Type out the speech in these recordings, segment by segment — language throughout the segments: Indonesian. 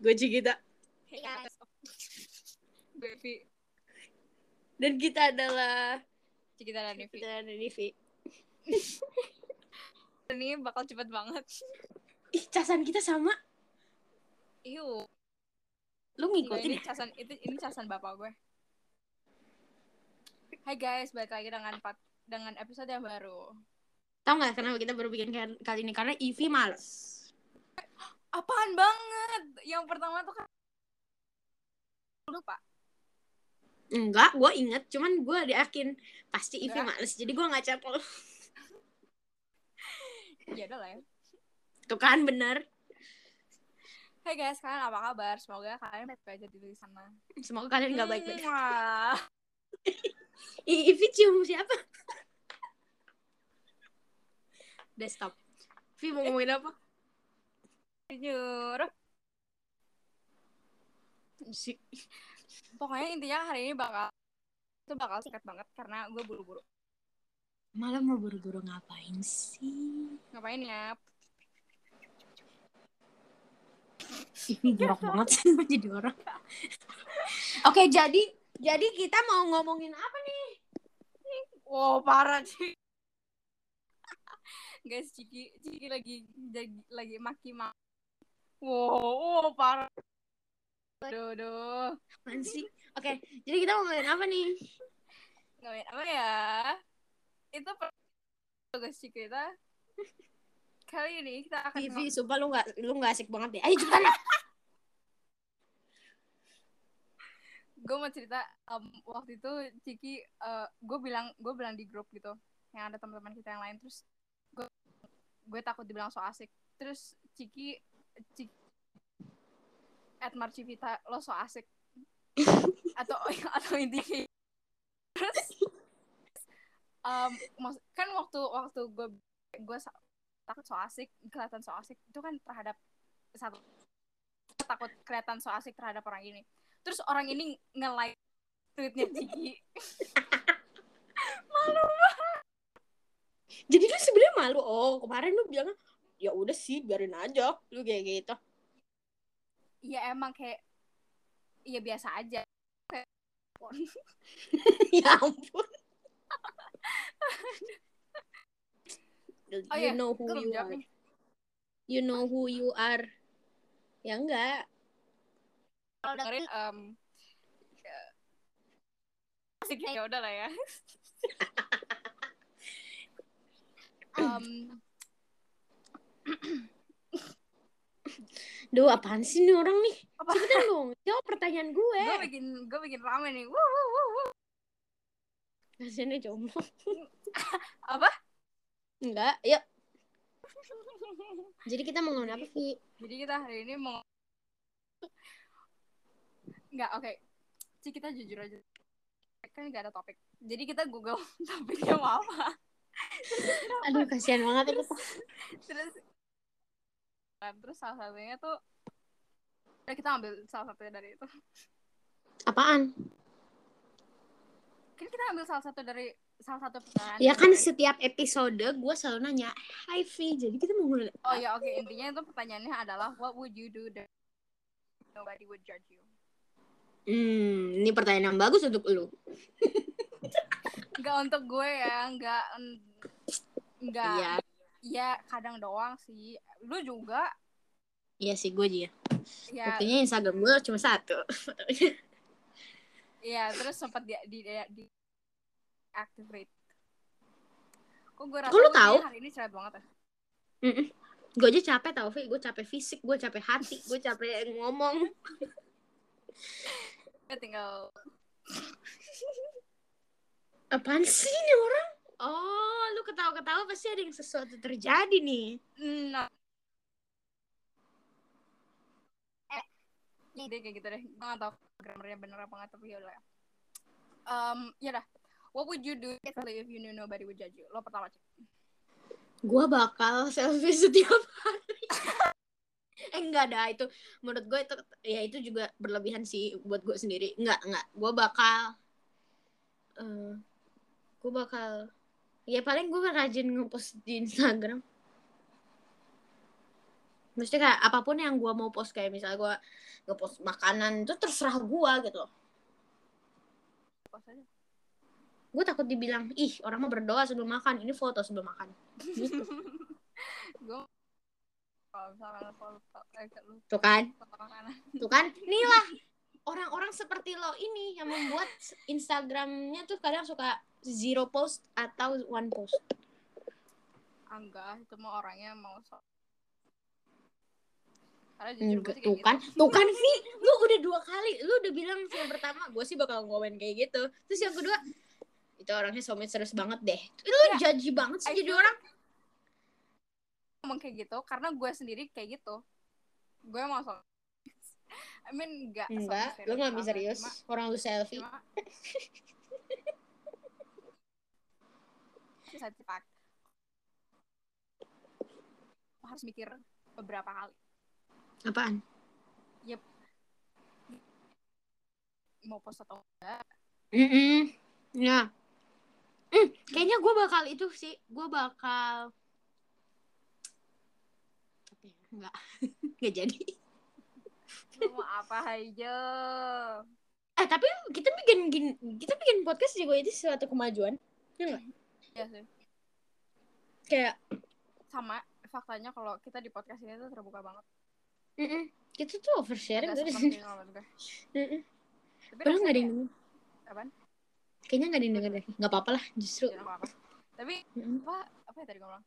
gue Cikita. Hey guys. Baby. Dan kita adalah Cikita dan Nivi. kita dan Nivi. Ini bakal cepet banget. Ih, casan kita sama. Iu. Lu Gila, ngikutin ini ya? casan itu ini casan bapak gue. Hai guys, balik lagi dengan pat dengan episode yang baru. Tahu nggak kenapa kita baru bikin kali ini? Karena Ivy males. Apaan banget? Yang pertama tuh kan lupa. Enggak, gue inget. Cuman gue yakin pasti Enggak. males. Jadi gue nggak chat lo. Ya udah lah ya. Tuh kan bener. Hai guys, kalian apa kabar? Semoga kalian baik-baik aja di sana. Semoga kalian nggak baik-baik. Ivy cium siapa? Stop. Ivy mau ngomongin apa? Jujur. Si Pokoknya intinya hari ini bakal itu bakal singkat banget karena gue buru-buru. malam mau buru-buru ngapain sih? Ngapain ya? Ini jorok banget sih jadi orang. Oke, jadi jadi kita mau ngomongin apa nih? Wow, parah sih. Guys, Ciki, Ciki lagi lagi, lagi maki maki. Wow, wow, parah. Aduh, aduh. Apaan sih? Oke, jadi kita mau ngomongin apa nih? Ngapain apa ya? Itu tugas kita. Kali ini kita akan Vivi, sumpah lu gak, lu gak asik banget deh. Ayo cepetan gue mau cerita em, waktu itu Ciki gue bilang gue bilang di grup gitu yang ada teman-teman kita yang lain terus gue gue takut dibilang so asik terus Ciki at Marcivita lo so asik. Atau atau intinya kayak- terus maksud- kan waktu waktu gue gue takut so asik kelihatan so asik itu kan terhadap satu takut kelihatan so asik terhadap orang ini. Terus orang ini nge-like tweetnya Ciki Jadi lu sebenarnya malu. Oh, kemarin lu bilang ya udah sih, biarin aja. Lu kayak gitu. ya emang kayak ya biasa aja kayak ya ampun. you oh iya know who you jawab are. You know who you are. Ya enggak. kalau dengerin em asik ya udah lah ya Em, Duh, apaan sih nih orang nih? apa Cepetan dong, jawab pertanyaan gue. gue bikin gue bikin rame nih Wuh, wuh, wuh, wuh. Kasiannya jomblo. apa Enggak, yuk. Jadi kita mau ngomongin apa, Vi? jadi kita hari ini mau nggak oke Cik kita jujur aja kan nggak ada topik jadi kita google topiknya mau apa Aduh, kasihan banget itu. terus Nah, terus salah satunya tuh ya kita ambil salah satunya dari itu. Apaan? kan kita ambil salah satu dari salah satu pertanyaan Ya kan dari- setiap episode gue selalu nanya, Hai Vi, jadi kita mau ngomongin oh ya oke. Intinya itu pertanyaannya adalah what would you do that nobody would judge you? Hmm, ini pertanyaan yang bagus untuk lu. nggak untuk gue ya nggak nggak. Iya, ya kadang doang sih lu juga iya sih gue juga. ya Buktinya Instagram gue cuma satu. ya terus sempat di di, di, activate kok gue rasa Kok lu tahu? hari ini cerewet banget ya gue aja capek tau, Vi. Gue capek fisik, gue capek hati, gue capek ngomong. Gue tinggal Apaan sih ini orang? Oh, lu ketawa-ketawa pasti ada yang sesuatu terjadi nih. nah. Eh kayak gitu deh. Gue gak tau grammarnya bener apa nggak tapi yaudah ya um, ya dah what would you do if you knew nobody would judge you? Lo pertama cek Gue bakal selfie setiap hari. eh enggak dah itu menurut gue itu ya itu juga berlebihan sih buat gue sendiri. Enggak enggak gue bakal eh gue bakal ya paling gue rajin ngepost di Instagram. Mesti kayak apa pun yang gue mau post kayak misalnya gue ngepost makanan itu terserah gue gitu gue takut dibilang ih orang mah berdoa sebelum makan ini foto sebelum makan. Gitu. Gue eh, lu tuh kan? tuh kan? Inilah orang-orang seperti lo ini yang membuat Instagramnya tuh kadang suka zero post atau one post? Enggak itu mah orangnya mau so Enggak, tuh kayak kan gitu. tuh kan Vi lu udah dua kali lu udah bilang yang pertama gue sih bakal ngomongin kayak gitu. Terus yang kedua itu orangnya soulmate serius banget deh. Lu Ya, judgy banget sih I jadi orang. ngomong kayak gitu karena gue sendiri kayak gitu. Gue mau so I mean enggak enggak lu nggak bisa serius cuma, orang lu selfie. cuma satu fact Lo harus mikir beberapa kali. Apaan? Mau post atau enggak? Mm ya. Hmm, kayaknya gue bakal itu sih. Gue bakal apa ya? enggak enggak jadi mau apa aja? Eh tapi kita bikin kita bikin podcast juga itu suatu kemajuan ya nggak? Ya sih. Kayak sama faktanya kalau kita di podcast ini tuh terbuka banget. Mm kita tuh oversharing gue. Mm-mm. tapi Padahal nggak ada yang apaan? kayaknya nggak ada yang denger deh. Nggak apa-apa lah justru. Ya, nggak apa-apa. tapi Mm-mm. apa apa ya tadi bilang?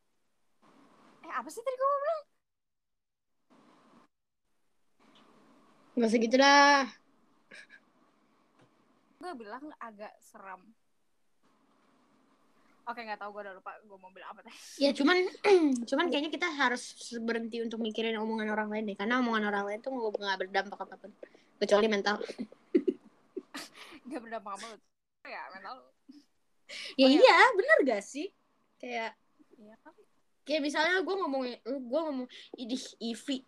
Eh apa sih tadi gue bilang nggak segitu lah gue bilang agak seram. Oke nggak tahu gue udah lupa gue mau bilang apa tadi. Ya cuman cuman kayaknya kita harus berhenti untuk mikirin omongan orang lain deh. Karena omongan orang lain tuh nggak berdampak apa pun. Kecuali mental. Gak berdampak apa ya mental. Ya Oh, iya. iya bener gak sih? Kayak iya kan kayak misalnya gue ngomongin gue ngomong idih Ivi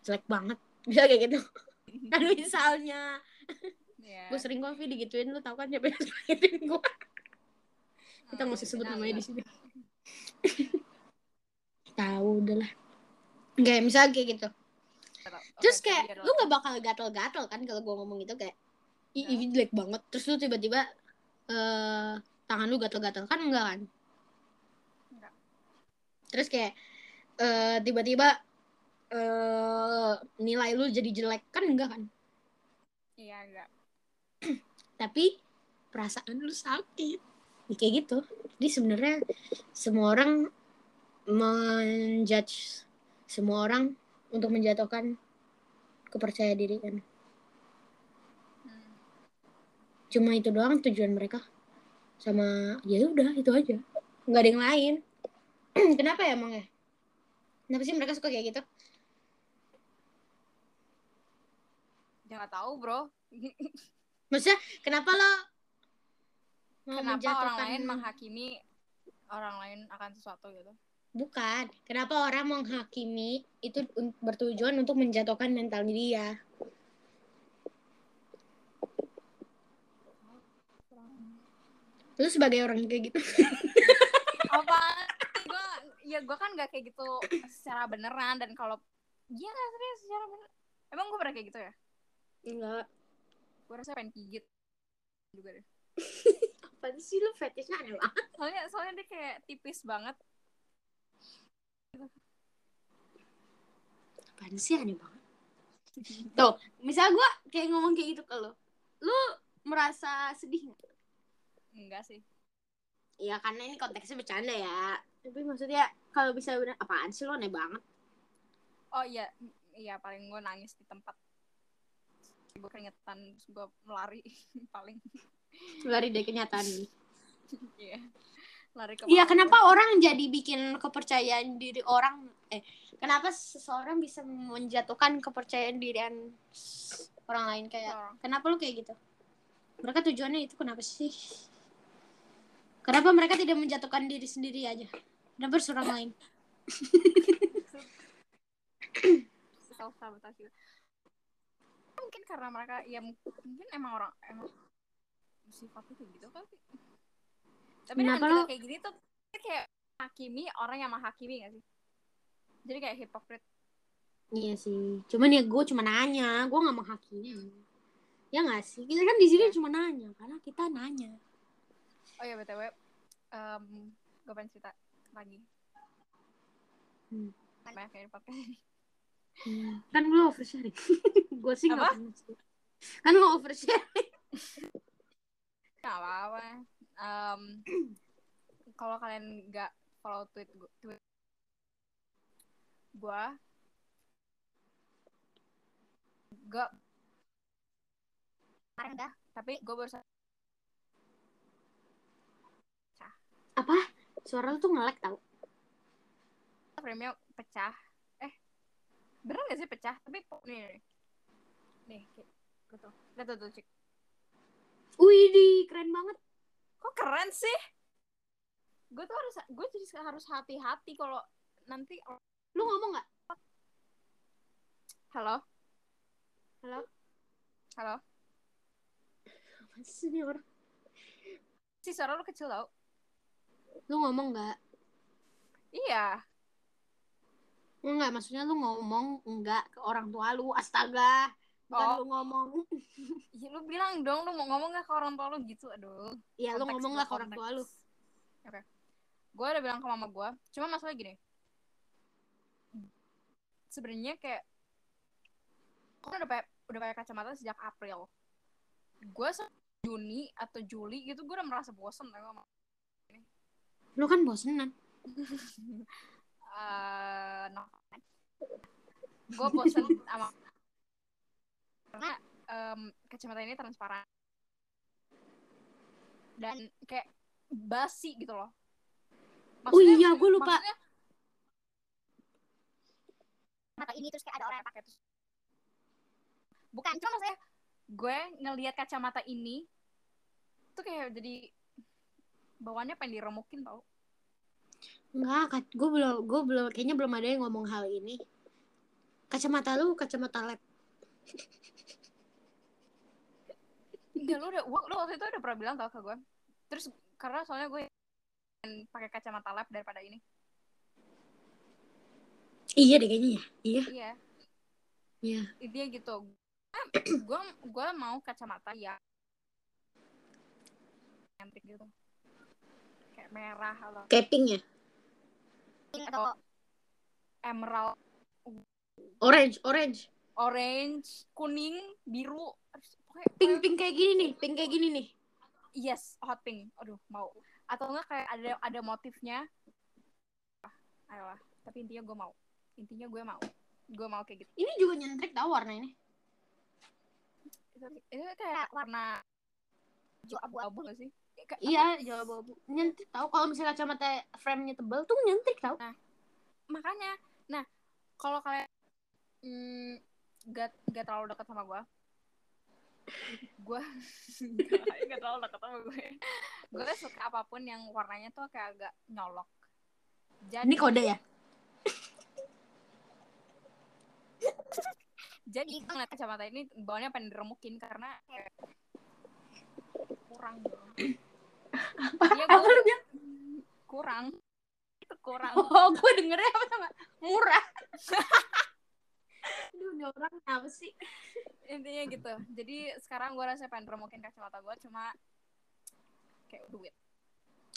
jelek banget bisa kayak gitu. Kan misalnya. Iya. gue sering kok Vi digituin lu tau kan siapa yang gituin gue kita nggak usah sebut namanya di sini. Tahu udahlah. Kayak misalnya kayak gitu. Terus kayak lu nggak bakal gatel-gatel kan kalau gue ngomong gitu kayak ih Hah? Ivi jelek banget. Terus lu tiba-tiba eh tangan lu gatel-gatel. Kan enggak kan? Enggak. terus kayak eh tiba-tiba eh nilai lu jadi jelek kan enggak kan? Iya enggak. Tapi perasaan lu sakit. Ya, kayak gitu. Jadi sebenarnya semua orang menjudge semua orang untuk menjatuhkan kepercayaan diri kan? Hmm. cuma itu doang tujuan mereka. Sama ya udah itu aja. Nggak ada yang lain. Kenapa ya emang ya? Kenapa sih mereka suka kayak gitu ya nggak tahu bro. Maksudnya kenapa lo mau kenapa orang lain menghakimi orang lain akan sesuatu gitu? Bukan. Kenapa orang menghakimi itu bertujuan untuk menjatuhkan mental dia? Lu sebagai orang kayak gitu. Apa gue ya gue kan nggak kayak gitu secara beneran dan kalau dia nggak serius secara bener emang gue pernah kayak gitu ya enggak. Gue rasa pengen gigit juga deh. Apa sih lu fetishnya aneh banget? Soalnya soalnya dia kayak tipis banget. Apaan sih aneh banget? Tuh misal gua kayak ngomong kayak gitu ke lu lu merasa sedih nggak? Enggak sih. Ya karena ini konteksnya bercanda ya. Tapi maksudnya kalau bisa bener apaan sih lo aneh banget? Oh iya iya paling gue nangis di tempat gue keringetan gue melari paling lari dari kenyataan iya lari ke Iya, kenapa orang jadi bikin kepercayaan diri orang eh kenapa seseorang bisa menjatuhkan kepercayaan dirian orang lain kayak Orang. kenapa lu kayak gitu? Mereka tujuannya itu kenapa sih? Kenapa mereka tidak menjatuhkan diri sendiri aja? Kenapa harus orang lain? self sabotase mungkin karena mereka ya mungkin emang orang emang sifatnya kayak gitu kali tapi kita lo- kayak gini tuh kayak hakimi orang yang menghakimi gak sih jadi kayak hipokrit Iya sih. Cuman ya gue cuma nanya, gue nggak menghakimi. Ya nggak sih? Kita kan di sini Iya. cuma nanya, karena kita nanya. oh ya btw um, gue pengen cerita lagi Hmm. banyak podcast ini Kan lu oversharing. gue sih nggak pernah. Kan lu oversharing. Gak apa-apa. Em, kalau kalian nggak follow tweet gue, tweet gue, gue kemarin dah, tapi gue baru Apa? Suara lu tuh ngelek tau. frame-nya pecah. Bener gak sih pecah? Tapi nih, nih, nih, gitu. Lihat tuh, tuh, Cik. Wih, di keren banget. Kok keren sih? Gue tuh harus, gue jadi harus hati-hati kalau nanti, Lu ngomong nggak? halo, halo, halo. Apa sih nih orang? Si suara lu kecil tau? Lu ngomong nggak? Iya. Enggak, maksudnya lu ngomong enggak ke orang tua lu. Astaga. Bukan Oh. lu ngomong. Ya, lu bilang dong, lu mau ngomong gak ke orang tua lu gitu, aduh. Iya, lu ngomong lah ke orang tua lu. Oke. Gue udah bilang ke mama gue, cuma masalah gini. Sebenarnya kayak gue udah pakai udah pakai kacamata sejak April. Gue Juni atau Juli gitu gue udah merasa bosen tau sama Lu kan bosenan. eh no. Gue bosen sama karena em, kacamata ini transparan dan kayak basi gitu loh. Oh iya, gua lupa. maksudnya, mata ini terus kayak ada orang yang pakai terus. Bukan, cuma maksudnya gue ngelihat kacamata ini tuh kayak jadi bawaannya pengen diremukin tau. Enggak, gue belum, gue belum, kayaknya belum ada yang ngomong hal ini. Kacamata lu, kacamata lab. Enggak, lu udah, lu waktu itu udah pernah bilang tau ke gue. Terus karena soalnya gue pakai kacamata lab daripada ini. Iya deh kayaknya ya. Iya. Iya, Iya. intinya gitu. gue gue mau kacamata yang nyentrik gitu. Kayak merah atau Kayak pink ya. Atau emerald, Orange, orange. orange, kuning, biru. Pink, pink kayak gini nih. Pink kayak gini nih. Yes, hot pink. Aduh, mau. Atau enggak kayak ada ada motifnya. Ah, ayolah. Tapi intinya gue mau. Intinya gue mau. Gue mau kayak gitu. Ini juga nyentrik tau warna ini. Itu kayak warna abu-abu gak sih? Iya, jauh abu Nyentrik tau. Kalau misalnya kacamata frame-nya tebal tuh nyentrik tau. makanya nah kalau kalian mm, gak gak terlalu dekat sama gue gue gak terlalu dekat sama gue gue suka apa pun yang warnanya tuh kayak agak nyolok jadi Ini kode ya? jadi ngeliat kacamata ini bawahnya pengen diremukin karena kayak kurang dong Iya, Apa gua- lu bilang? kurang itu kurang Oh, gue dengernya apa sama? Murah. Aduh, ini orang apa sih? intinya gitu jadi sekarang gue rasa pengen remukin kacamata gue cuma kayak duit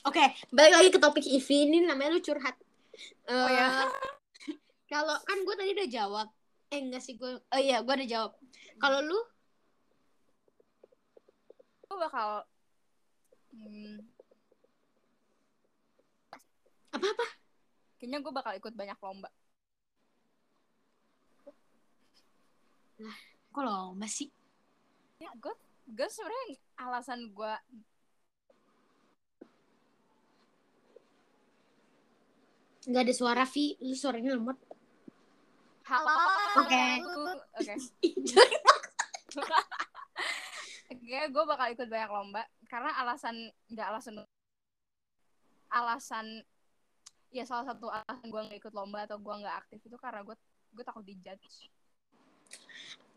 Oke, balik lagi ke topik Ivi. Ini namanya lu curhat. Oh, Eh, ya? Kalau kan gue tadi udah jawab. Eh enggak sih gue. Oh iya, gue udah jawab. Kalau lu gue bakal hmm, apa-apa? kayaknya gue bakal ikut banyak lomba Kok lomba sih? ya gue gue sebenarnya alasan gue Enggak ada suara Vi. Lu suaranya lemot. halo Oke. oke oke gue bakal ikut banyak lomba karena alasan nggak alasan alasan ya salah satu alasan gue nggak ikut lomba atau gue nggak aktif itu karena gue gue takut dijudge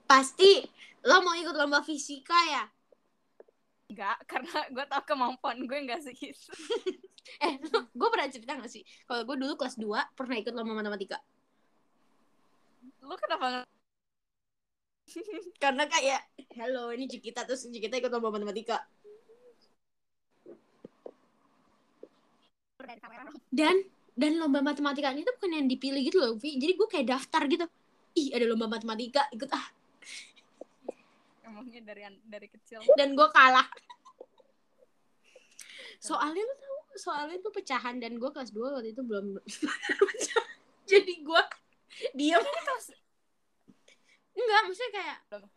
Pasti lo mau ikut lomba fisika ya? Enggak, karena gue tau kemampuan gue nggak segitu. Eh, gue pernah cerita gak sih? Kalau gue dulu kelas 2 pernah ikut lomba matematika. lu kenapa karena kayak halo ini Cikita terus Cikita ikut lomba matematika dari kamera dan dan lomba matematikanya itu bukan yang dipilih gitu loh Vi. Jadi gue kayak daftar gitu. Ih ada lomba matematika ikut ah. Emangnya dari dari kecil? Dan gue kalah. Soalnya lu tahu soalnya itu pecahan. Dan gue kelas 2 waktu itu belum jadi gue diam kelas enggak maksudnya kayak Belum.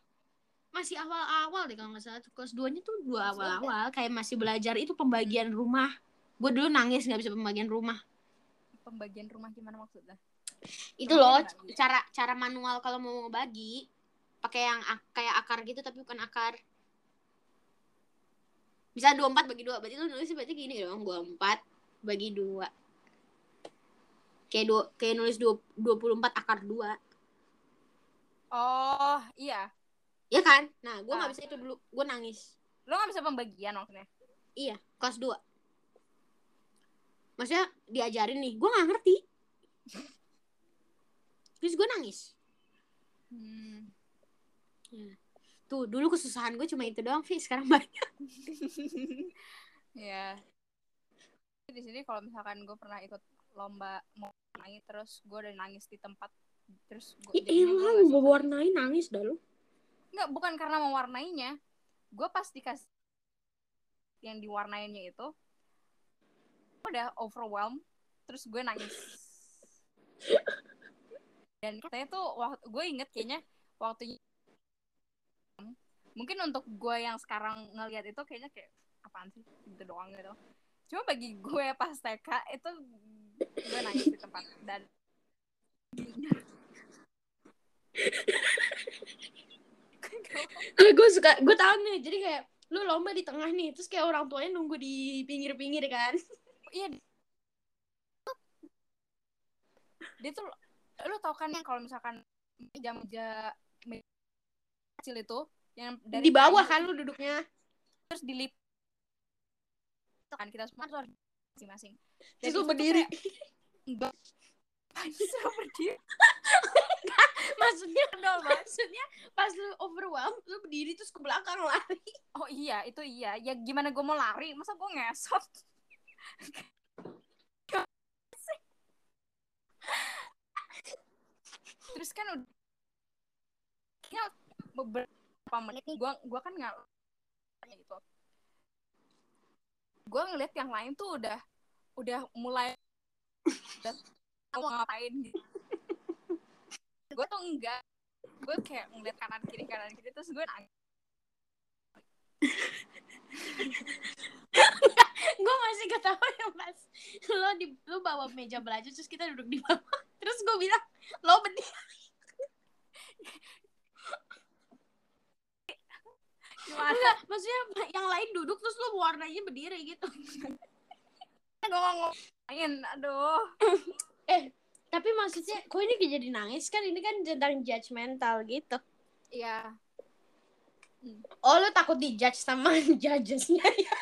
masih awal-awal deh kalau nggak salah. Kelas 2 nya tuh dua dua awal-awal. Kayak masih belajar itu pembagian rumah gue dulu nangis nggak bisa pembagian rumah. Pembagian rumah gimana maksudnya? Itu loh cara cara manual kalau mau bagi pakai yang ak- kayak akar gitu tapi bukan akar. Bisa dua empat bagi dua. Berarti lu nulis berarti gini dong dua empat bagi dua. Kayak dua kayak nulis dua dua puluh empat akar dua. Oh iya. Ya kan? Nah gue nggak Ah. bisa itu dulu. Gue nangis. Lu nggak bisa pembagian maksudnya? Iya kelas dua maksudnya diajarin nih gue nggak ngerti. Terus gue nangis. Hmm. tuh dulu kesusahan gue cuma itu doang Vi sekarang banyak. Ya di sini kalau misalkan gue pernah ikut lomba mau nangis terus gue udah nangis di tempat terus gue Ih, emang mau warnain nangis dah lu. Nggak bukan karena mewarnainya. Gue pas dikasih yang diwarnainnya itu gua udah overwhelmed terus gue nangis. Dan katanya tuh waktu gue inget kayaknya waktu mungkin untuk gue yang sekarang ngelihat itu kayaknya kayak apaan sih? Gitu doang gitu. Cuma bagi gue pas TK itu gue nangis di tempat dan gue suka gue tahu nih jadi kayak lu lomba di tengah nih terus kayak orang tuanya nunggu di pinggir-pinggir kan iya. Dia tuh lu tau kan yang kalau misalkan meja-meja meja kecil itu yang dari di bawah kan lu duduknya? terus dilip kan kita semua tuh harus masing-masing. Itu berdiri. enggak. Bisa berdiri. Maksudnya dong maksudnya pas lu overwhelmed lu berdiri terus ke belakang lari. Oh iya itu iya. Ya gimana gue mau lari? Masa gue ngesot terus kan udah beberapa menit nih gue gua kan nggak gitu. Gue ngeliat yang lain tuh udah udah mulai udah mau ngapain gitu. Gue tuh enggak gue kayak ngeliat kanan kiri kanan kiri terus gue nangis gue masih ketawa ya mas. Lo di lu bawa meja belajar terus kita duduk di bawah. Terus gue bilang lo berdiri. Enggak, maksudnya yang lain duduk terus lo warnanya berdiri gitu. Gue ngomongin aduh. Eh tapi maksudnya kok ini jadi nangis kan? Ini kan tentang judgmental gitu. Iya. Oh lo takut dijudge sama judgesnya ya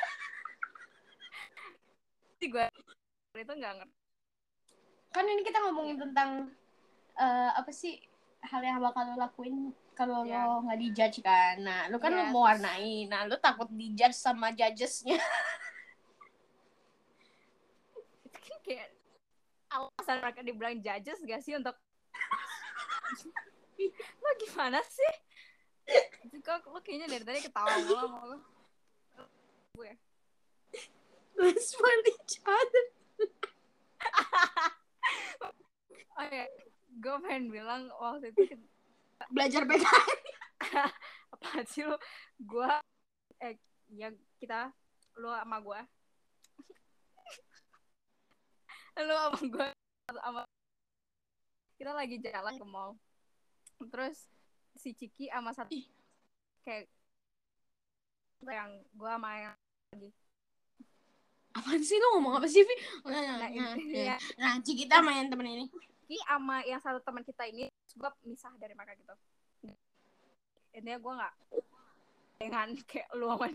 sih gue itu nggak ngerti. Kan ini kita ngomongin tentang eh, apa sih hal yang bakal lo lakuin kalau Ya. lo nggak dijudge kan. Nah lo kan Ya, lo mau warnain nah lo takut dijudge sama judgesnya. Kan kayak alasan mereka dibilang judges gak sih untuk lo gimana sih? Kok lo kayaknya dari tadi ketawa mulu sama lo. Gue let's find each other oh ya gue pengen bilang waktu itu belajar PKN. Apa sih lo gue eh ya kita lo sama gue lo sama gue sama kita lagi jalan ke mall. Terus si Ciki sama satu kayak yang gue sama yang apaan sih lo ngomong apa sih Vi nah, nah, nah, intinya nah kita main temen ini. Ciki sama yang satu teman kita ini gue misah dari mereka gitu. Intinya gue nggak dengan kayak lu sama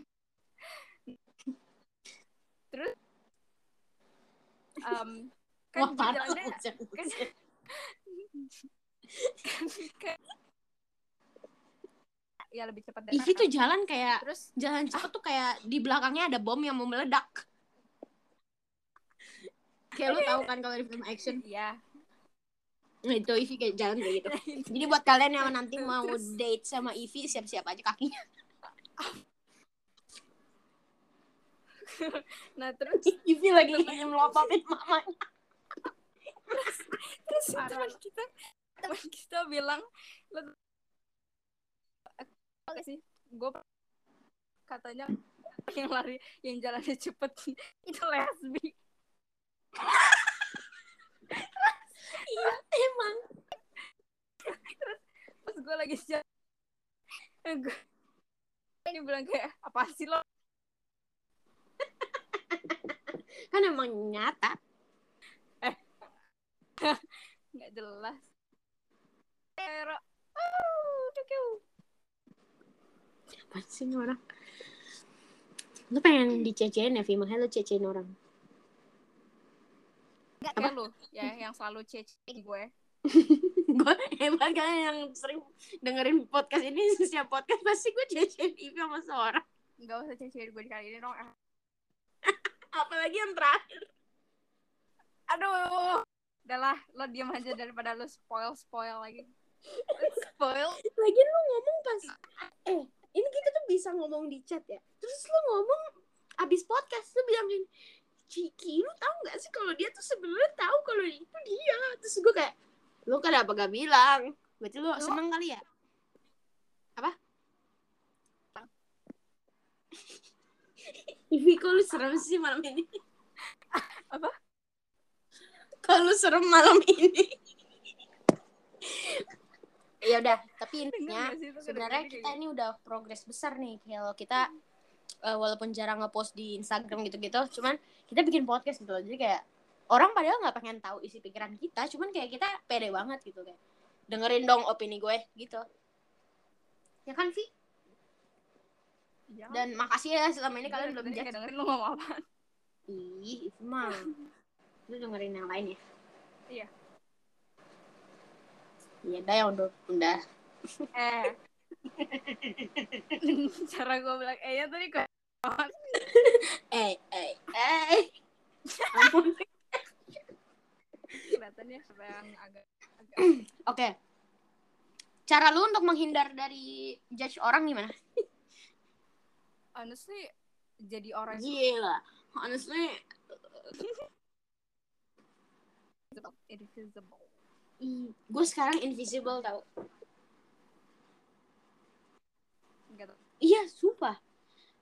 terus um, kan Wah, parah jalannya lo, jangan. kan ya lebih cepat dari kakak. tuh jalan kayak terus jalan cepet tuh kayak di belakangnya ada bom yang mau meledak. Kayak lu tahu kan kalau di film action ya Nah, itu Ivy kayak jalan kayak gitu. Jadi buat kalian yang nanti mau Terus- date sama Ivy, siap-siap aja kakinya. nah terus Ivy lagi melototin mamanya. terus Parah. teman kita teman kita bilang lo apa sih gue katanya yang lari yang jalannya cepet itu lesbi Iya, emang. pas gue lagi jalan gue ini bilang kayak apa sih lo Kan emang nyata. nggak jelas Pero, oh, cukiu. Apa sih ini orang? Lu pengen dicecein ya, Vi? Makanya lu cecein orang. Nggak kayak lu ya yang selalu cecein gue. Gue hebat kan yang sering dengerin podcast ini setiap podcast pasti gue cecein Ivy sama seorang. nggak usah cecein gue kali ini dong. Apalagi yang terakhir. aduh. Udahlah lo diam aja daripada lo spoil spoil lagi. Spoil? Lagian lu ngomong pas eh ini kita tuh bisa ngomong di chat ya. Terus lu ngomong abis podcast lu bilang gini, Ciki, lu tahu nggak sih kalau dia tuh sebenarnya tahu kalau itu dia. Terus gue kayak, lu kenapa gak bilang? Berarti lu Lu- seneng kali ya? Apa? Ivi, kok lu serem sih malam ini? Apa? Kalau serem malam ini. ya udah, tapi intinya itu sebenarnya kita kayak ini udah progres besar nih kalau kita eh, walaupun jarang ngepost di Instagram gitu-gitu cuman kita bikin podcast gitu loh. Jadi kayak orang padahal nggak pengen tahu isi pikiran kita cuman kayak kita pede banget gitu kayak dengerin dong opini gue gitu. Ya kan Vi. Iya. dan makasih ya selama ini kalian belum kayak dengerin lo ngomong apa? Ih itu mah. Lu dengerin yang lain ya? Iya. Iya dah yang udah udah. Eh cara gue bilang eh ya tadi kok eh eh eh ampun kelihatannya sampai yang agak agak Oke. Cara lu untuk menghindar dari judge orang gimana? honestly jadi orang Gila. Honestly, invisible gue sekarang invisible tau. Gitu Iya, sumpah.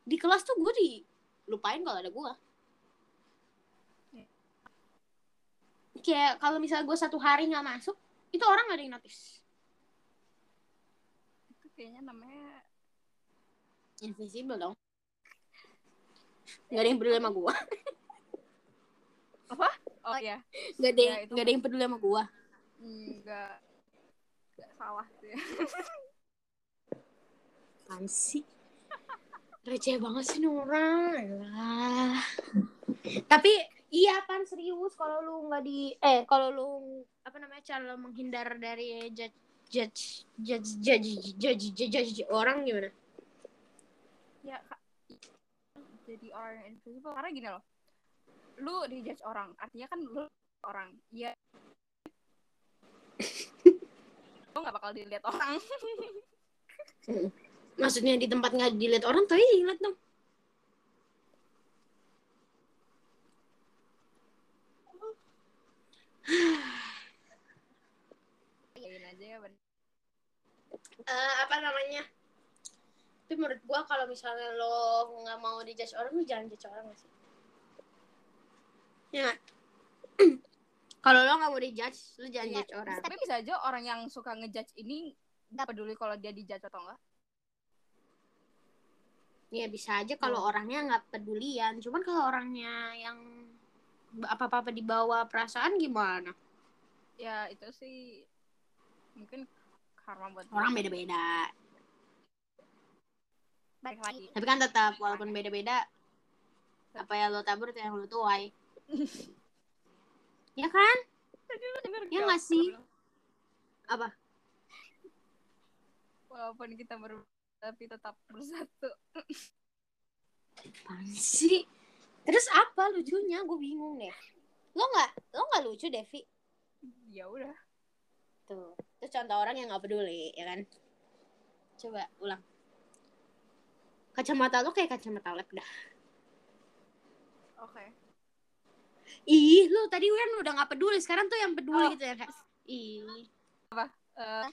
Di kelas tuh gue dilupain kalau ada gue. Kayak kalau misalnya gue satu hari nggak masuk, itu orang gak ada yang notice. itu kayaknya namanya Invisible dong. Gak ada yang peduli sama gue. oh ya Gak ada, Ya, yang- itu gak ada yang peduli sama gue. nggak nggak salah sih Apaan sih? Receh banget sih nih orang. Tapi iya pan serius. Kalau lu nggak di eh kalau lu apa namanya cara lu menghindar dari judge judge judge judge judge judge, judge orang gimana? ya jadi orang yang invisible. Karena gini loh. Lu dijudge orang. Artinya kan lu orang. Ya lu nggak bakal dilihat orang Maksudnya di tempat nggak dilihat orang tapi dilihat dong. Ya. Eh, apa namanya? Tapi menurut gua kalau misalnya lo nggak mau dijudge orang, lu jangan judge orang nggak sih. Ya. kalau lo nggak mau dijudge, lu jangan Iya, judge orang. tapi bisa aja orang yang suka ngejudge ini nggak peduli kalau dia dijudge atau enggak Ya bisa aja kalau Hmm. orangnya nggak pedulian. Cuman kalau orangnya yang apa-apa dibawa perasaan gimana? ya itu sih mungkin karma buat Orang beda-beda. balik lagi Tapi kan tetap walaupun beda-beda, apa yang lo tabur itu yang lo tuai. ya kan? Ya nggak sih? Apa? Walaupun kita ber tapi tetap bersatu. Sih? Terus apa lucunya? Gue bingung deh. Lo nggak lo nggak lucu Devi? Ya udah. Tuh. Itu contoh orang yang nggak peduli, ya kan? Coba ulang. Kacamata lo kayak kacamata lab dah. Oke. Ih, lu tadi kan udah nggak peduli, sekarang tuh yang peduli Oh. gitu ya kayak. Ih, Eh,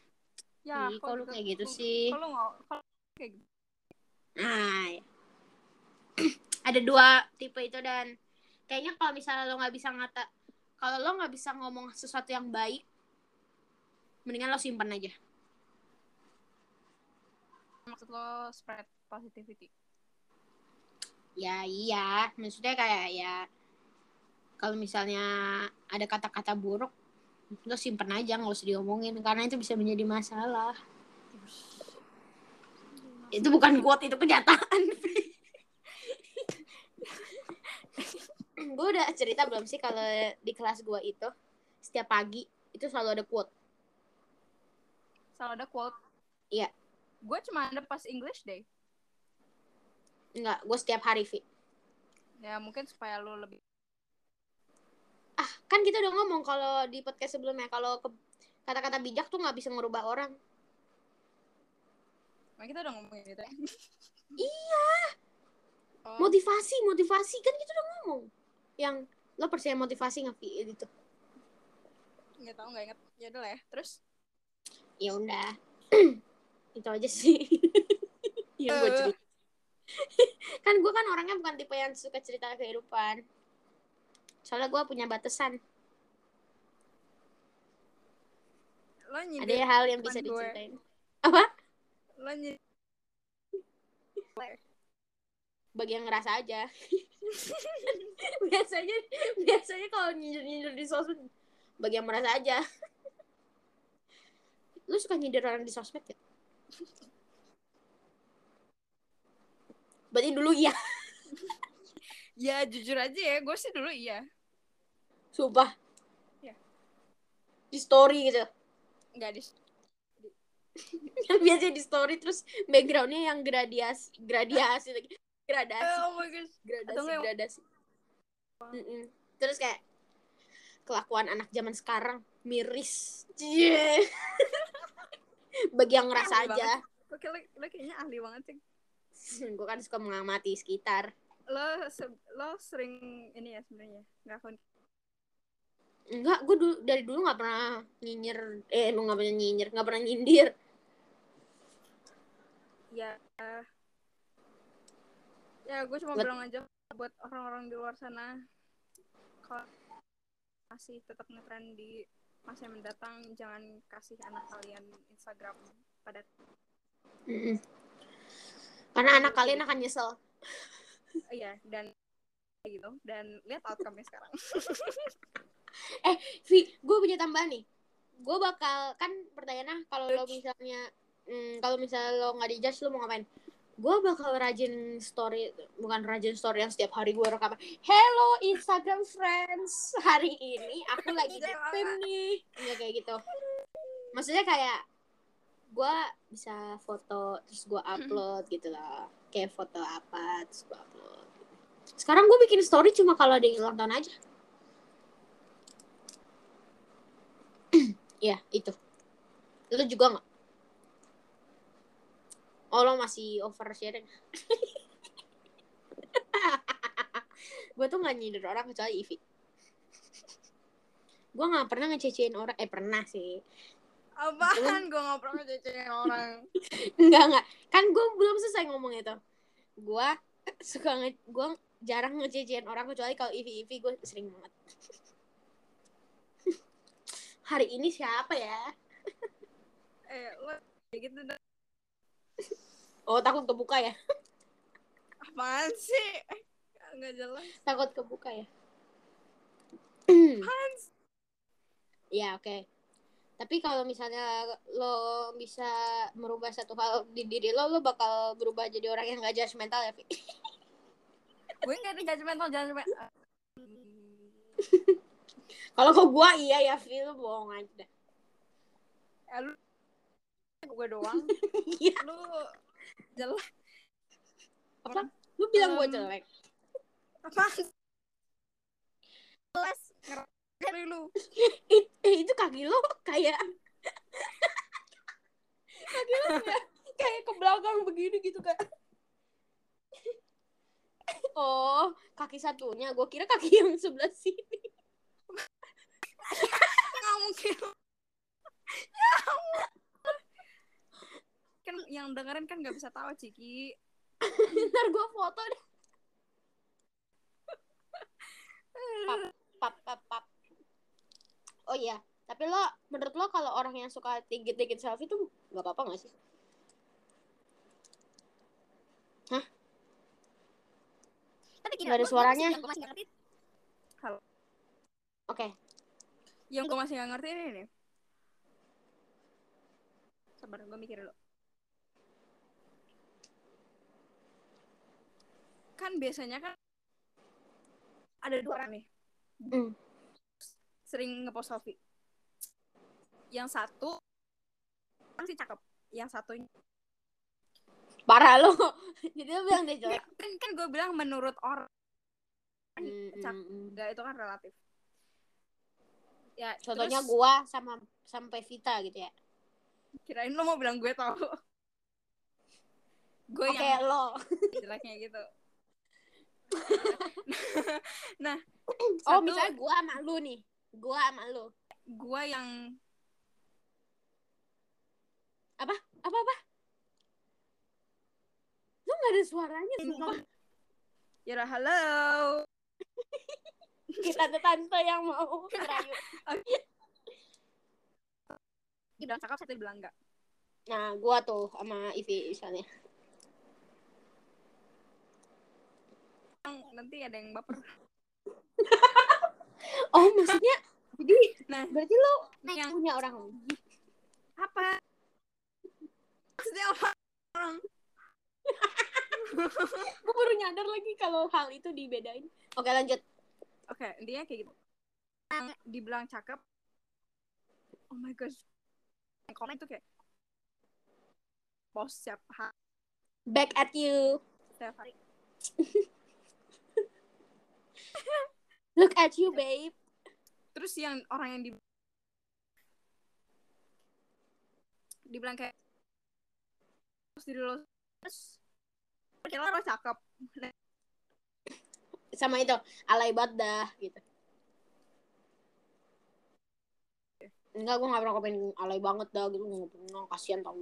ya, ih, kok lu kayak gitu sih? Kalau nggak kalau kayak gitu. Nah, ya. ada dua tipe itu dan kayaknya kalau misalnya lo nggak bisa ngata, kalau lo nggak bisa ngomong sesuatu yang baik, mendingan lo simpan aja. Maksud lo spread positivity. Ya iya, maksudnya kayak ya kalau misalnya ada kata-kata buruk, lo simpan aja nggak usah diomongin karena itu bisa menjadi masalah. Itu bukan quote, itu kenyataan. gue udah cerita belum sih kalau di kelas gue itu setiap pagi itu selalu ada quote. Selalu ada quote. Iya. Gue cuma ada pas English day. Enggak, gue setiap hari, Vi. Ya mungkin supaya lo lebih Ah, kan kita udah ngomong kalau di podcast sebelumnya kalau kata-kata bijak tuh nggak bisa merubah orang. Nah, kita udah ngomongin itu ya. Iya. Oh, Motivasi, motivasi kan kita udah ngomong. Yang lo percaya motivasi nggak, Vi? Gitu. nggak tahu nggak inget. Ya udah lah ya. Terus Ya udah. itu aja sih. yang gue Eh. cerita. kan gue kan orangnya bukan tipe yang suka cerita kehidupan. Soalnya gue punya batasan. lo Ada hal yang bisa gue. diceritain. Apa? Nyindir Bagi yang ngerasa aja. biasanya biasanya kalau nyindir-nyindir di sosmed bagi yang merasa aja. Lu suka nyindir orang di sosmed ya? Berarti dulu iya. ya jujur aja ya gue sih dulu iya Sumpah. Iya. Di story gitu. nggak di Yang biasanya di story terus backgroundnya yang gradiasi, gradiasi lagi. Gradasi, oh my gosh gradasi, Atau nggak- gradasi. Mm-mm. Terus kayak kelakuan anak zaman sekarang miris. Cie. Bagi yang ngerasa aja. Oke, lo, lo kayaknya ahli banget sih Gue kan suka mengamati sekitar. lo se- lo sering ini ya sebenarnya ngelakuin Enggak, gue dulu dari dulu nggak pernah nyinyir. Eh, emang nggak pernah nyinyir, nggak pernah nyindir. Ya eh, ya gue cuma Bet- bilang aja buat orang-orang di luar sana kalau masih tetap ngetren di masa yang mendatang jangan kasih anak kalian Instagram pada Mm-mm. Karena anak kalian akan nyesel. iya dan gitu dan lihat outcome-nya sekarang Vi, gue punya tambahan nih. Gue bakal kan pertanyaannya kalau lo misalnya hmm, kalau misalnya lo nggak dijudge lo mau ngapain? Gue bakal rajin story, bukan rajin story yang setiap hari gue rekam. Hello Instagram friends, hari ini aku lagi ngepim nih, nggak kayak gitu. Maksudnya kayak gue bisa foto terus gue upload gitu lah, kayak foto apa terus gue upload. Sekarang gue bikin story cuma kalau ada yang ulang tahun aja. Ya, itu. Lu juga nggak? Oh, lo masih oversharing. gue tuh gak nyindir orang kecuali Ivi. Gue gak pernah ngececein orang. Eh, pernah sih. apaan gue nggak pernah ngececein orang Enggak, enggak. Kan gue belum selesai ngomong itu. Gue suka nge gue jarang ngececein orang kecuali kalau Ivi Ivi gue sering banget. Hari ini siapa ya? eh lo gitu dah. Oh takut kebuka ya? apaan sih Eh, nggak jelas Takut kebuka ya? apaan sih? ya oke. Tapi kalau misalnya lo bisa merubah satu hal di diri lo, lo bakal berubah jadi orang yang gak judgmental ya, Vi? gue nggak ada judgmental judgmental Kalau ke gua iya ya, Vi, lo bohong aja eh, lu gue doang Iya. lu jelek Apa? Lu bilang gue Em, jelek. apa kelas ngerti lu It, eh, itu kaki lo kayak kaki lo kayak, kayak ke belakang begini gitu kan. Oh, kaki satunya. Gue kira kaki yang sebelah sini. nggak mungkin Ya. Kan yang dengerin kan nggak bisa tahu Ciki Ntar gue foto deh. Pap, pap, pap, pap. Oh iya, tapi lo menurut lo kalau orang yang suka tinggi-tinggi selfie tuh nggak apa-apa nggak sih? tapi Nggak ada suaranya. yang gue masih nggak ngerti halo Oke, yang gue masih nggak ngerti ini nih sabar gue mikir dulu kan biasanya kan ada dua orang nih Hmm. sering ngepost selfie yang satu masih cakep yang satunya parah lo. Jadi lo bilang dia jelek. kan kan gue bilang menurut orang cak hmm, hmm. enggak itu kan relatif ya Contohnya terus gua sama sampai Vita gitu ya. kirain lo mau bilang gue tau gue Oke yang lo. jeleknya gitu nah Oh satu, misalnya gua sama lu nih. Gua sama lu. gue yang Apa apa? Lu gak ada suaranya sumpah. ya halo Kita ada tante yang mau ngerayu. udah cakep satu bilang enggak Nah, gua tuh sama Ivi misalnya. Nanti ada yang baper Oh, maksudnya jadi nah berarti lu yang punya orang lagi. apa maksudnya orang Gue baru nyadar lagi kalau hal itu dibedain. Oke, lanjut. oke dia kayak gitu yang dibilang cakep oh my gosh yang komen tuh kayak post setiap hari Back at you. setiap hari Look at you, babe. terus yang orang yang di dibilang kayak terus diri lo terus kira lo cakep Sama itu, alay banget dah gitu. Enggak, gue gak pernah komen alay banget dah gitu. Gak pernah, kasihan tau.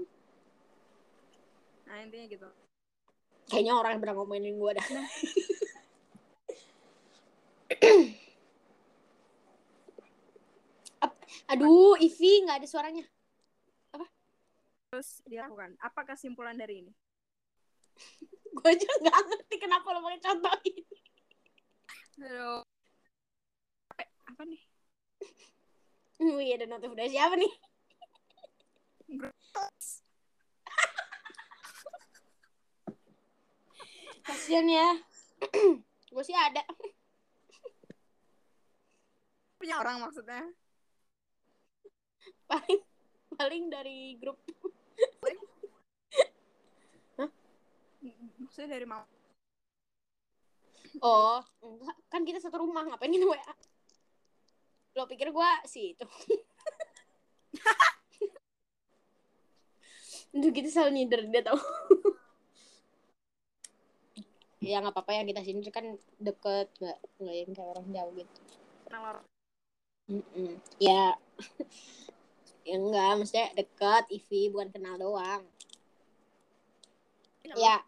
nah intinya gitu Kayaknya orang yang pernah ngomenin gue dah. Ap- Aduh, Ivi gak ada suaranya. terus dilakukan apa kesimpulan dari ini Gue aja gak ngerti kenapa lo pakai contoh ini. Aduh. apa, apa nih Wih, ada notif dari siapa nih? Kasian ya. gue sih ada. Punya orang maksudnya Paling paling dari grup. maksudnya dari mau Oh, enggak. Kan kita satu rumah, ngapain kita WA? Lo pikir gue sih itu. Duh, kita selalu nyindir dia tau. ya nggak apa-apa yang kita sini kan deket nggak nggak yang kayak orang jauh gitu kenal orang Mm-mm. ya. Ya enggak maksudnya deket Ivi bukan kenal doang. Ya.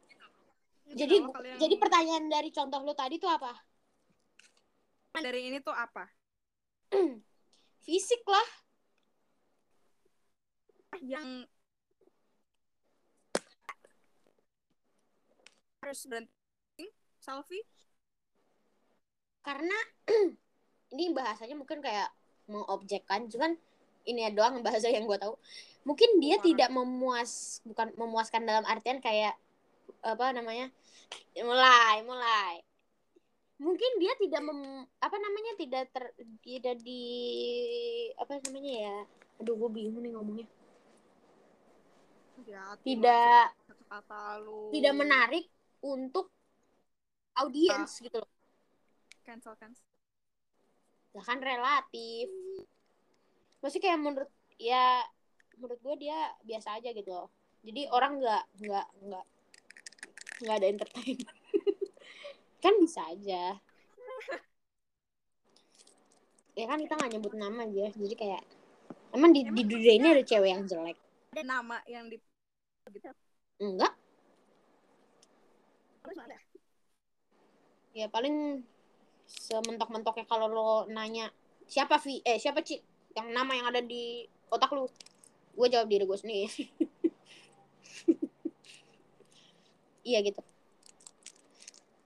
Jadi kalian- jadi pertanyaan dari contoh lu tadi tuh apa? Dari ini tuh apa? Fisik lah. Yang harus berhenti selfie. Karena ini bahasanya mungkin kayak mengobjekkan cuman ini doang bahasa yang gue tahu. Mungkin dia tidak memuas bukan memuaskan dalam artian kayak apa namanya mulai mulai. Mungkin dia tidak mem, apa namanya tidak ter tidak di apa namanya ya? Aduh gue bingung nih ngomongnya. Hati-hati, tidak kata-kata lu. tidak menarik untuk audiens gitu loh. Cancel cancel ya kan relatif. Maksudnya kayak menurut ya menurut gue dia biasa aja gitu loh. Jadi orang nggak nggak nggak nggak ada entertainment. Kan bisa aja. Ya kan kita nggak nyebut nama aja. Jadi kayak emang di di dunia ini ada cewek yang jelek? ada nama yang di gitu. Enggak. Ya paling sementok-mentoknya kalau lo nanya siapa Vi? Eh siapa Ci? Yang nama yang ada di otak lu. Gue jawab diri gue sendiri. Iya gitu.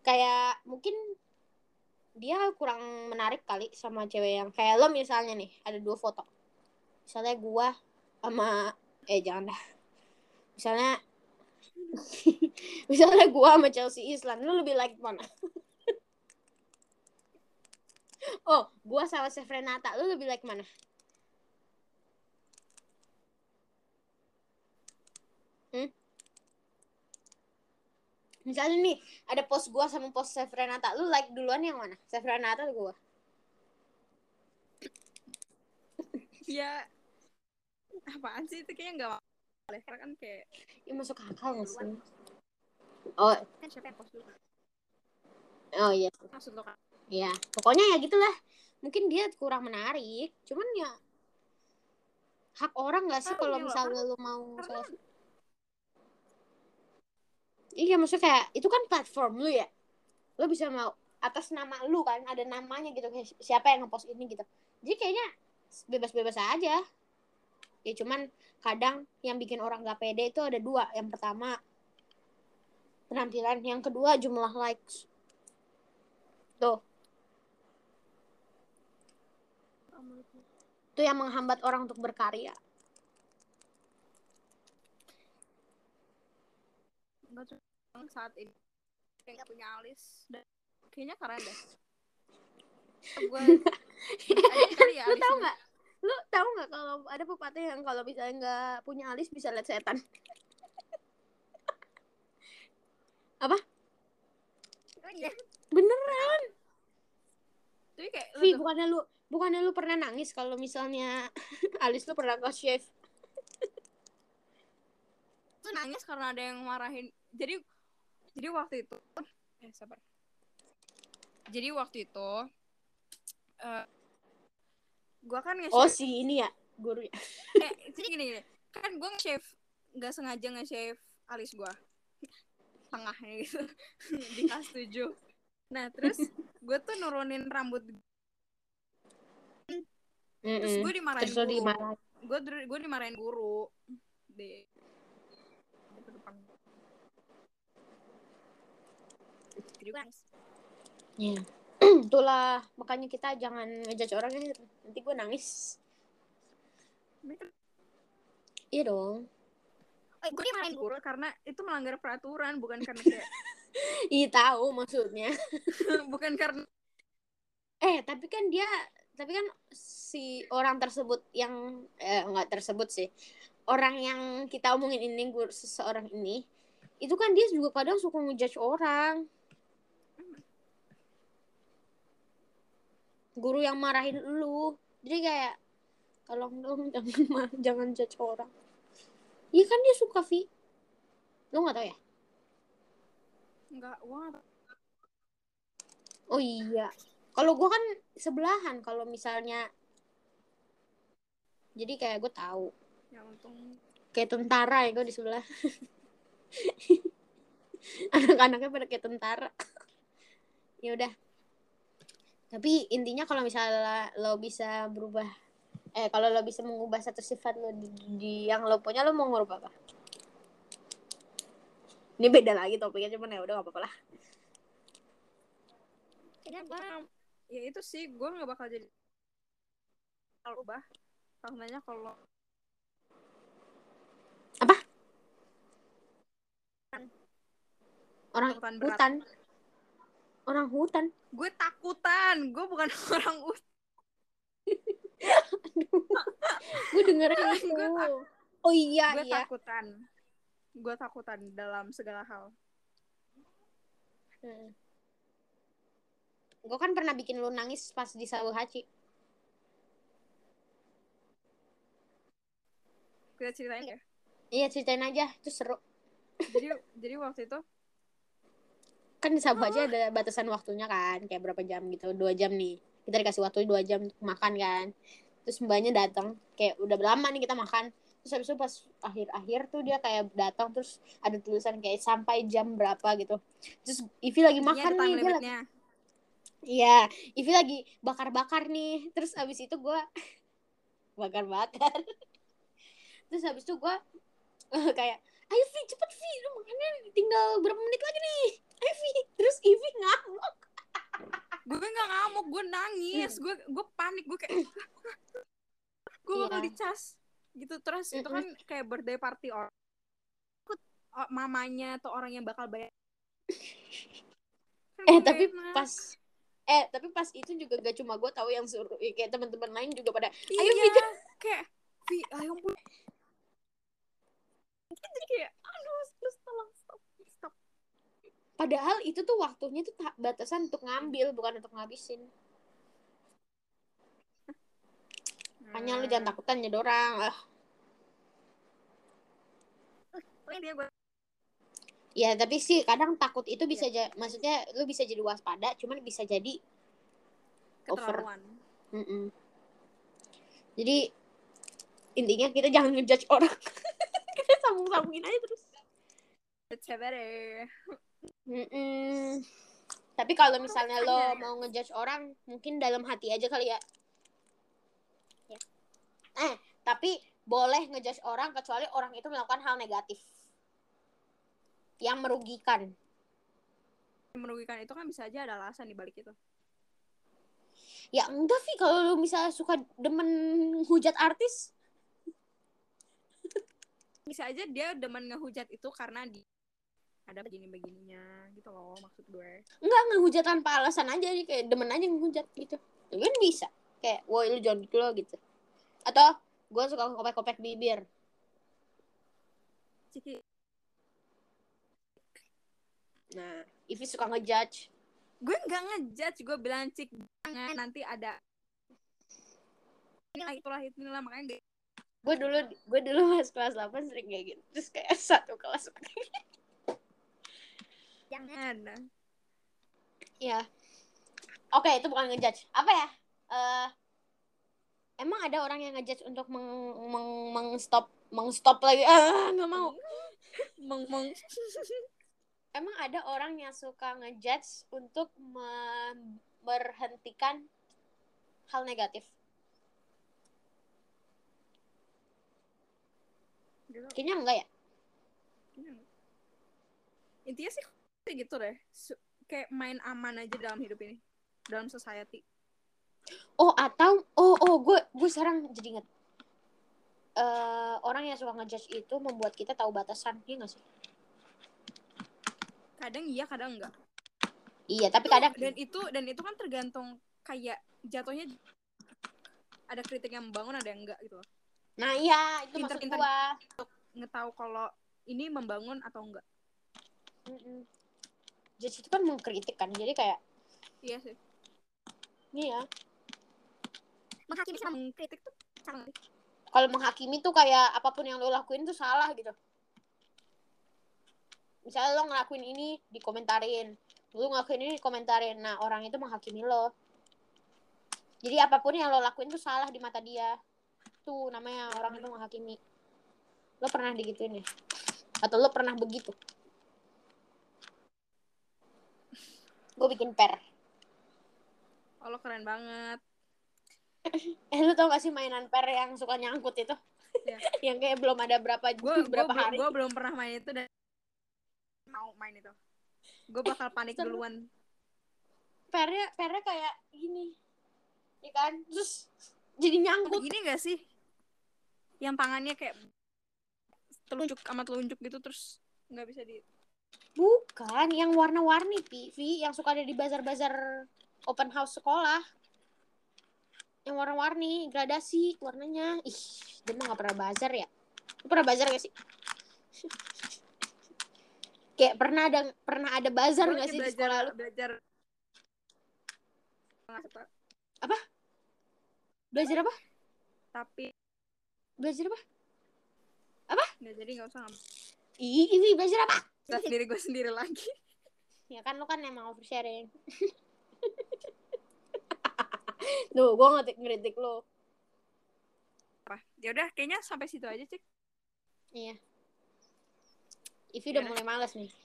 Kayak mungkin dia kurang menarik kali sama cewek yang kayak lo misalnya nih ada dua foto. Misalnya gua sama eh jangan dah. Misalnya misalnya gua sama Chelsea Islan lu lebih like mana oh gua sama Chef Renata. Lu lebih like mana? Hmm? misalnya nih ada post gua sama post Chef Renata. Lu like duluan yang mana? Chef Renata atau gua? Ya apaan sih? Itu kayaknya nggak boleh karena kan kayak ya masuk akal nggak sih? Oh. kan siapa yang post dulu? Oh iya. Maksud lo kan ya pokoknya ya gitulah. Mungkin dia kurang menarik cuman ya hak orang nggak sih Oh, kalau iya loh, misalnya lu mau karena- iya maksudnya kayak itu kan platform lu ya. Lu bisa mau atas nama lu kan ada namanya gitu siapa yang ngepost ini gitu. Jadi kayaknya bebas-bebas aja. Ya cuman kadang yang bikin orang gak pede itu ada dua. Yang pertama penampilan. Yang kedua jumlah likes. Tuh itu yang menghambat orang untuk berkarya. Saat ini kayak punya alis dan kayaknya keren deh. Gue kali ya lu tahu nggak? Lu tahu nggak kalau ada pepatah yang kalau misalnya nggak punya alis bisa lihat setan? Oh, iya. beneran! Tapi kayak Vi bukannya lu bukannya lu pernah nangis kalau misalnya alis lu pernah ke shave tuh nangis karena ada yang marahin. Jadi jadi waktu itu eh sabar. Jadi waktu itu eh gue kan nge-shave oh si ini ya guru ya. Eh jadi gini, gini kan gue nge-shave nggak sengaja nge-shave alis gue tengahnya gitu. Di kelas 7 nah terus gue tuh nurunin rambut terus Mm-mm. gue dimarahin terus guru. dimarahin. Gue gue dimarahin guru. Di Iya. itulah makanya kita jangan ngejudge orang ya nanti gue nangis. Iya dong. Eh, gue dimarahin guru karena itu melanggar peraturan bukan karena kayak iya tahu maksudnya. Bukan karena eh tapi kan dia tapi kan si orang tersebut yang eh, nggak tersebut sih. Orang yang kita omongin ini guru seseorang ini itu kan dia juga kadang suka ngejudge orang. Guru yang marahin lu. Jadi kayak tolong dong jangan ma- jangan judge orang. Iya kan dia suka Vi. Lu nggak tahu ya? Enggak wah oh iya. Kalau gua kan sebelahan. Kalau misalnya jadi kayak gue tahu. Ya untung. Kayak tentara ya gue di sebelah. Anak-anaknya pada kayak tentara. Ya udah. Tapi intinya kalau misalnya lo bisa berubah eh kalau lo bisa mengubah satu sifat lo di, di- yang lo punya lo mau ngubah apa? Ini beda lagi topiknya cuman ya udah gak apa-apa lah. Ya ya itu sih gue nggak bakal jadi kalau ubah kalau kalau orang berat. hutan. Orang hutan. Gue takutan. Gue bukan orang ut gue dengerin Gue itu. tak- oh iya gue iya. takutan. Gue takutan dalam segala hal. Hmm. Gue kan pernah bikin lu nangis pas di Sabu kita ceritain ya Iya ceritain aja, itu seru. jadi jadi waktu itu Kan di Sabu Haji ada batasan waktunya kan, kayak berapa jam gitu, dua jam nih. Kita dikasih waktu dua jam untuk makan kan. Terus mbaknya datang, kayak udah lama nih kita makan. Terus habis itu pas akhir-akhir tuh dia kayak datang terus ada tulisan kayak sampai jam berapa gitu. Terus Ivi lagi makan nih, dia lagi Iya, Ivi lagi bakar-bakar nih. Terus abis itu gue bakar-bakar. Terus habis itu gue kayak, ayo Vi cepet Vi, lu makannya tinggal berapa menit lagi nih. Ayo Vi. Terus Ivi ngamuk. gue nggak ngamuk gue nangis gue gue panik gue kayak gue bakal Iya. dicas gitu terus itu kan kayak birthday party orang oh, mamanya atau orang yang bakal bayar Kan Eh nggak tapi enak. pas eh tapi pas itu juga gak cuma gue tahu yang suruh eh, kayak teman-teman lain juga pada iya, ayo Vi cepet." kayak Vi ayo pun jadi kayak aduh terus tolong stop stop. Padahal itu tuh waktunya tuh ta- batasan untuk ngambil bukan untuk ngabisin. Makanya lu Hmm. jangan takutan jadi orang ah. Pokoknya dia gue ya tapi sih kadang takut itu bisa ja- maksudnya lu bisa jadi waspada cuman bisa jadi over. Keterlaluan. Mm-mm. jadi intinya kita jangan ngejudge orang kita sambung-sambungin aja terus. It's better. Mm-mm. tapi kalau misalnya lo mau ngejudge orang mungkin dalam hati aja kali ya. Ya. eh tapi boleh ngejudge orang kecuali orang itu melakukan hal negatif. Yang merugikan. Merugikan itu kan bisa aja ada alasan di balik itu. Ya enggak sih kalau lu misalnya suka demen hujat artis bisa aja dia demen ngehujat itu karena di ada begini begininya gitu loh maksud gue. Enggak ngehujat tanpa alasan aja nih kayak demen aja ngehujat gitu. Itu kan bisa. Kayak woi lu jangan gitu loh gitu. Atau gue suka kopek-kopek bibir. Ciki. Nah Ivi suka ngejudge. Gue nggak ngejudge gue bilang cik jangan nanti ada inilah itulah inilah makanya gue dulu gue dulu pas kelas 8 sering kayak gitu. Terus kayak satu kelas jangan. Ya oke itu bukan ngejudge. Apa ya? Eh emang ada orang yang ngejudge untuk meng meng mengstop mengstop lagi? Ah nggak mau. Meng meng. Emang ada orang yang suka ngejudge untuk memberhentikan hal negatif kayaknya enggak ya? Intinya sih kayak gitu deh. Kayak main aman aja dalam hidup ini. Dalam society. Oh atau oh oh gue gue sekarang jadi inget Eh orang yang suka ngejudge itu membuat kita tahu batasan iya nggak sih? Kadang iya kadang enggak. Iya tapi kadang dan itu dan itu kan tergantung kayak jatuhnya ada kritik yang membangun ada yang enggak gitu loh nah iya itu maksud Pinter-pinter. gua. ngetahu kalau ini membangun atau enggak. Mm-mm. judge itu kan mengkritik kan jadi kayak iya sih. Iya. Menghakimi sama mengkritik tuh sama. Kalau menghakimi tuh kayak apa pun yang lo lakuin tuh salah gitu. Misalnya lo ngelakuin ini dikomentarin. Lo ngelakuin ini dikomentarin. Nah orang itu menghakimi lo. Jadi apa pun yang lo lakuin tuh salah di mata dia tuh namanya orang itu menghakimi. Lo pernah digituin ya? Atau lo pernah begitu? Gue bikin per. Oh lo keren banget. Eh lo tau gak sih mainan per yang suka nyangkut itu? Iya. yang kayak belum ada berapa gue berapa hari. gue belum pernah main itu dan mau main itu. Gue bakal panik Seru. duluan. Pernya pernya kayak gini. Ya kan? Terus jadi nyangkut. Gini gak sih? Yang tangannya kayak telunjuk sama telunjuk gitu terus nggak bisa di bukan yang warna-warni pi Vi, yang suka ada di bazar-bazar open house sekolah. Yang warna-warni gradasi warnanya. Ih dia mah gak pernah bazar ya. Lu pernah bazar gak sih? Kayak pernah ada pernah ada bazar nggak sih di belajar sekolah lu? belajar. Nggak suka. Belajar apa? Tapi. Belajar apa? Nggak jadi nggak usah ih ini belajar apa? Cerita sendiri gue sendiri lagi. Ya kan lu kan emang oversharing. Duh, gue ngetik ngeritik lu. apa? Ya udah kayaknya sampai situ aja cik. Iya. Ivi udah Yaudah. mulai males nih.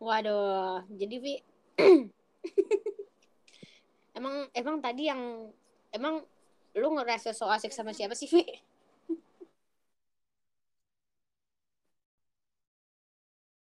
Waduh, jadi Vi emang emang tadi yang emang lu ngerasa so asik sama siapa sih Vi?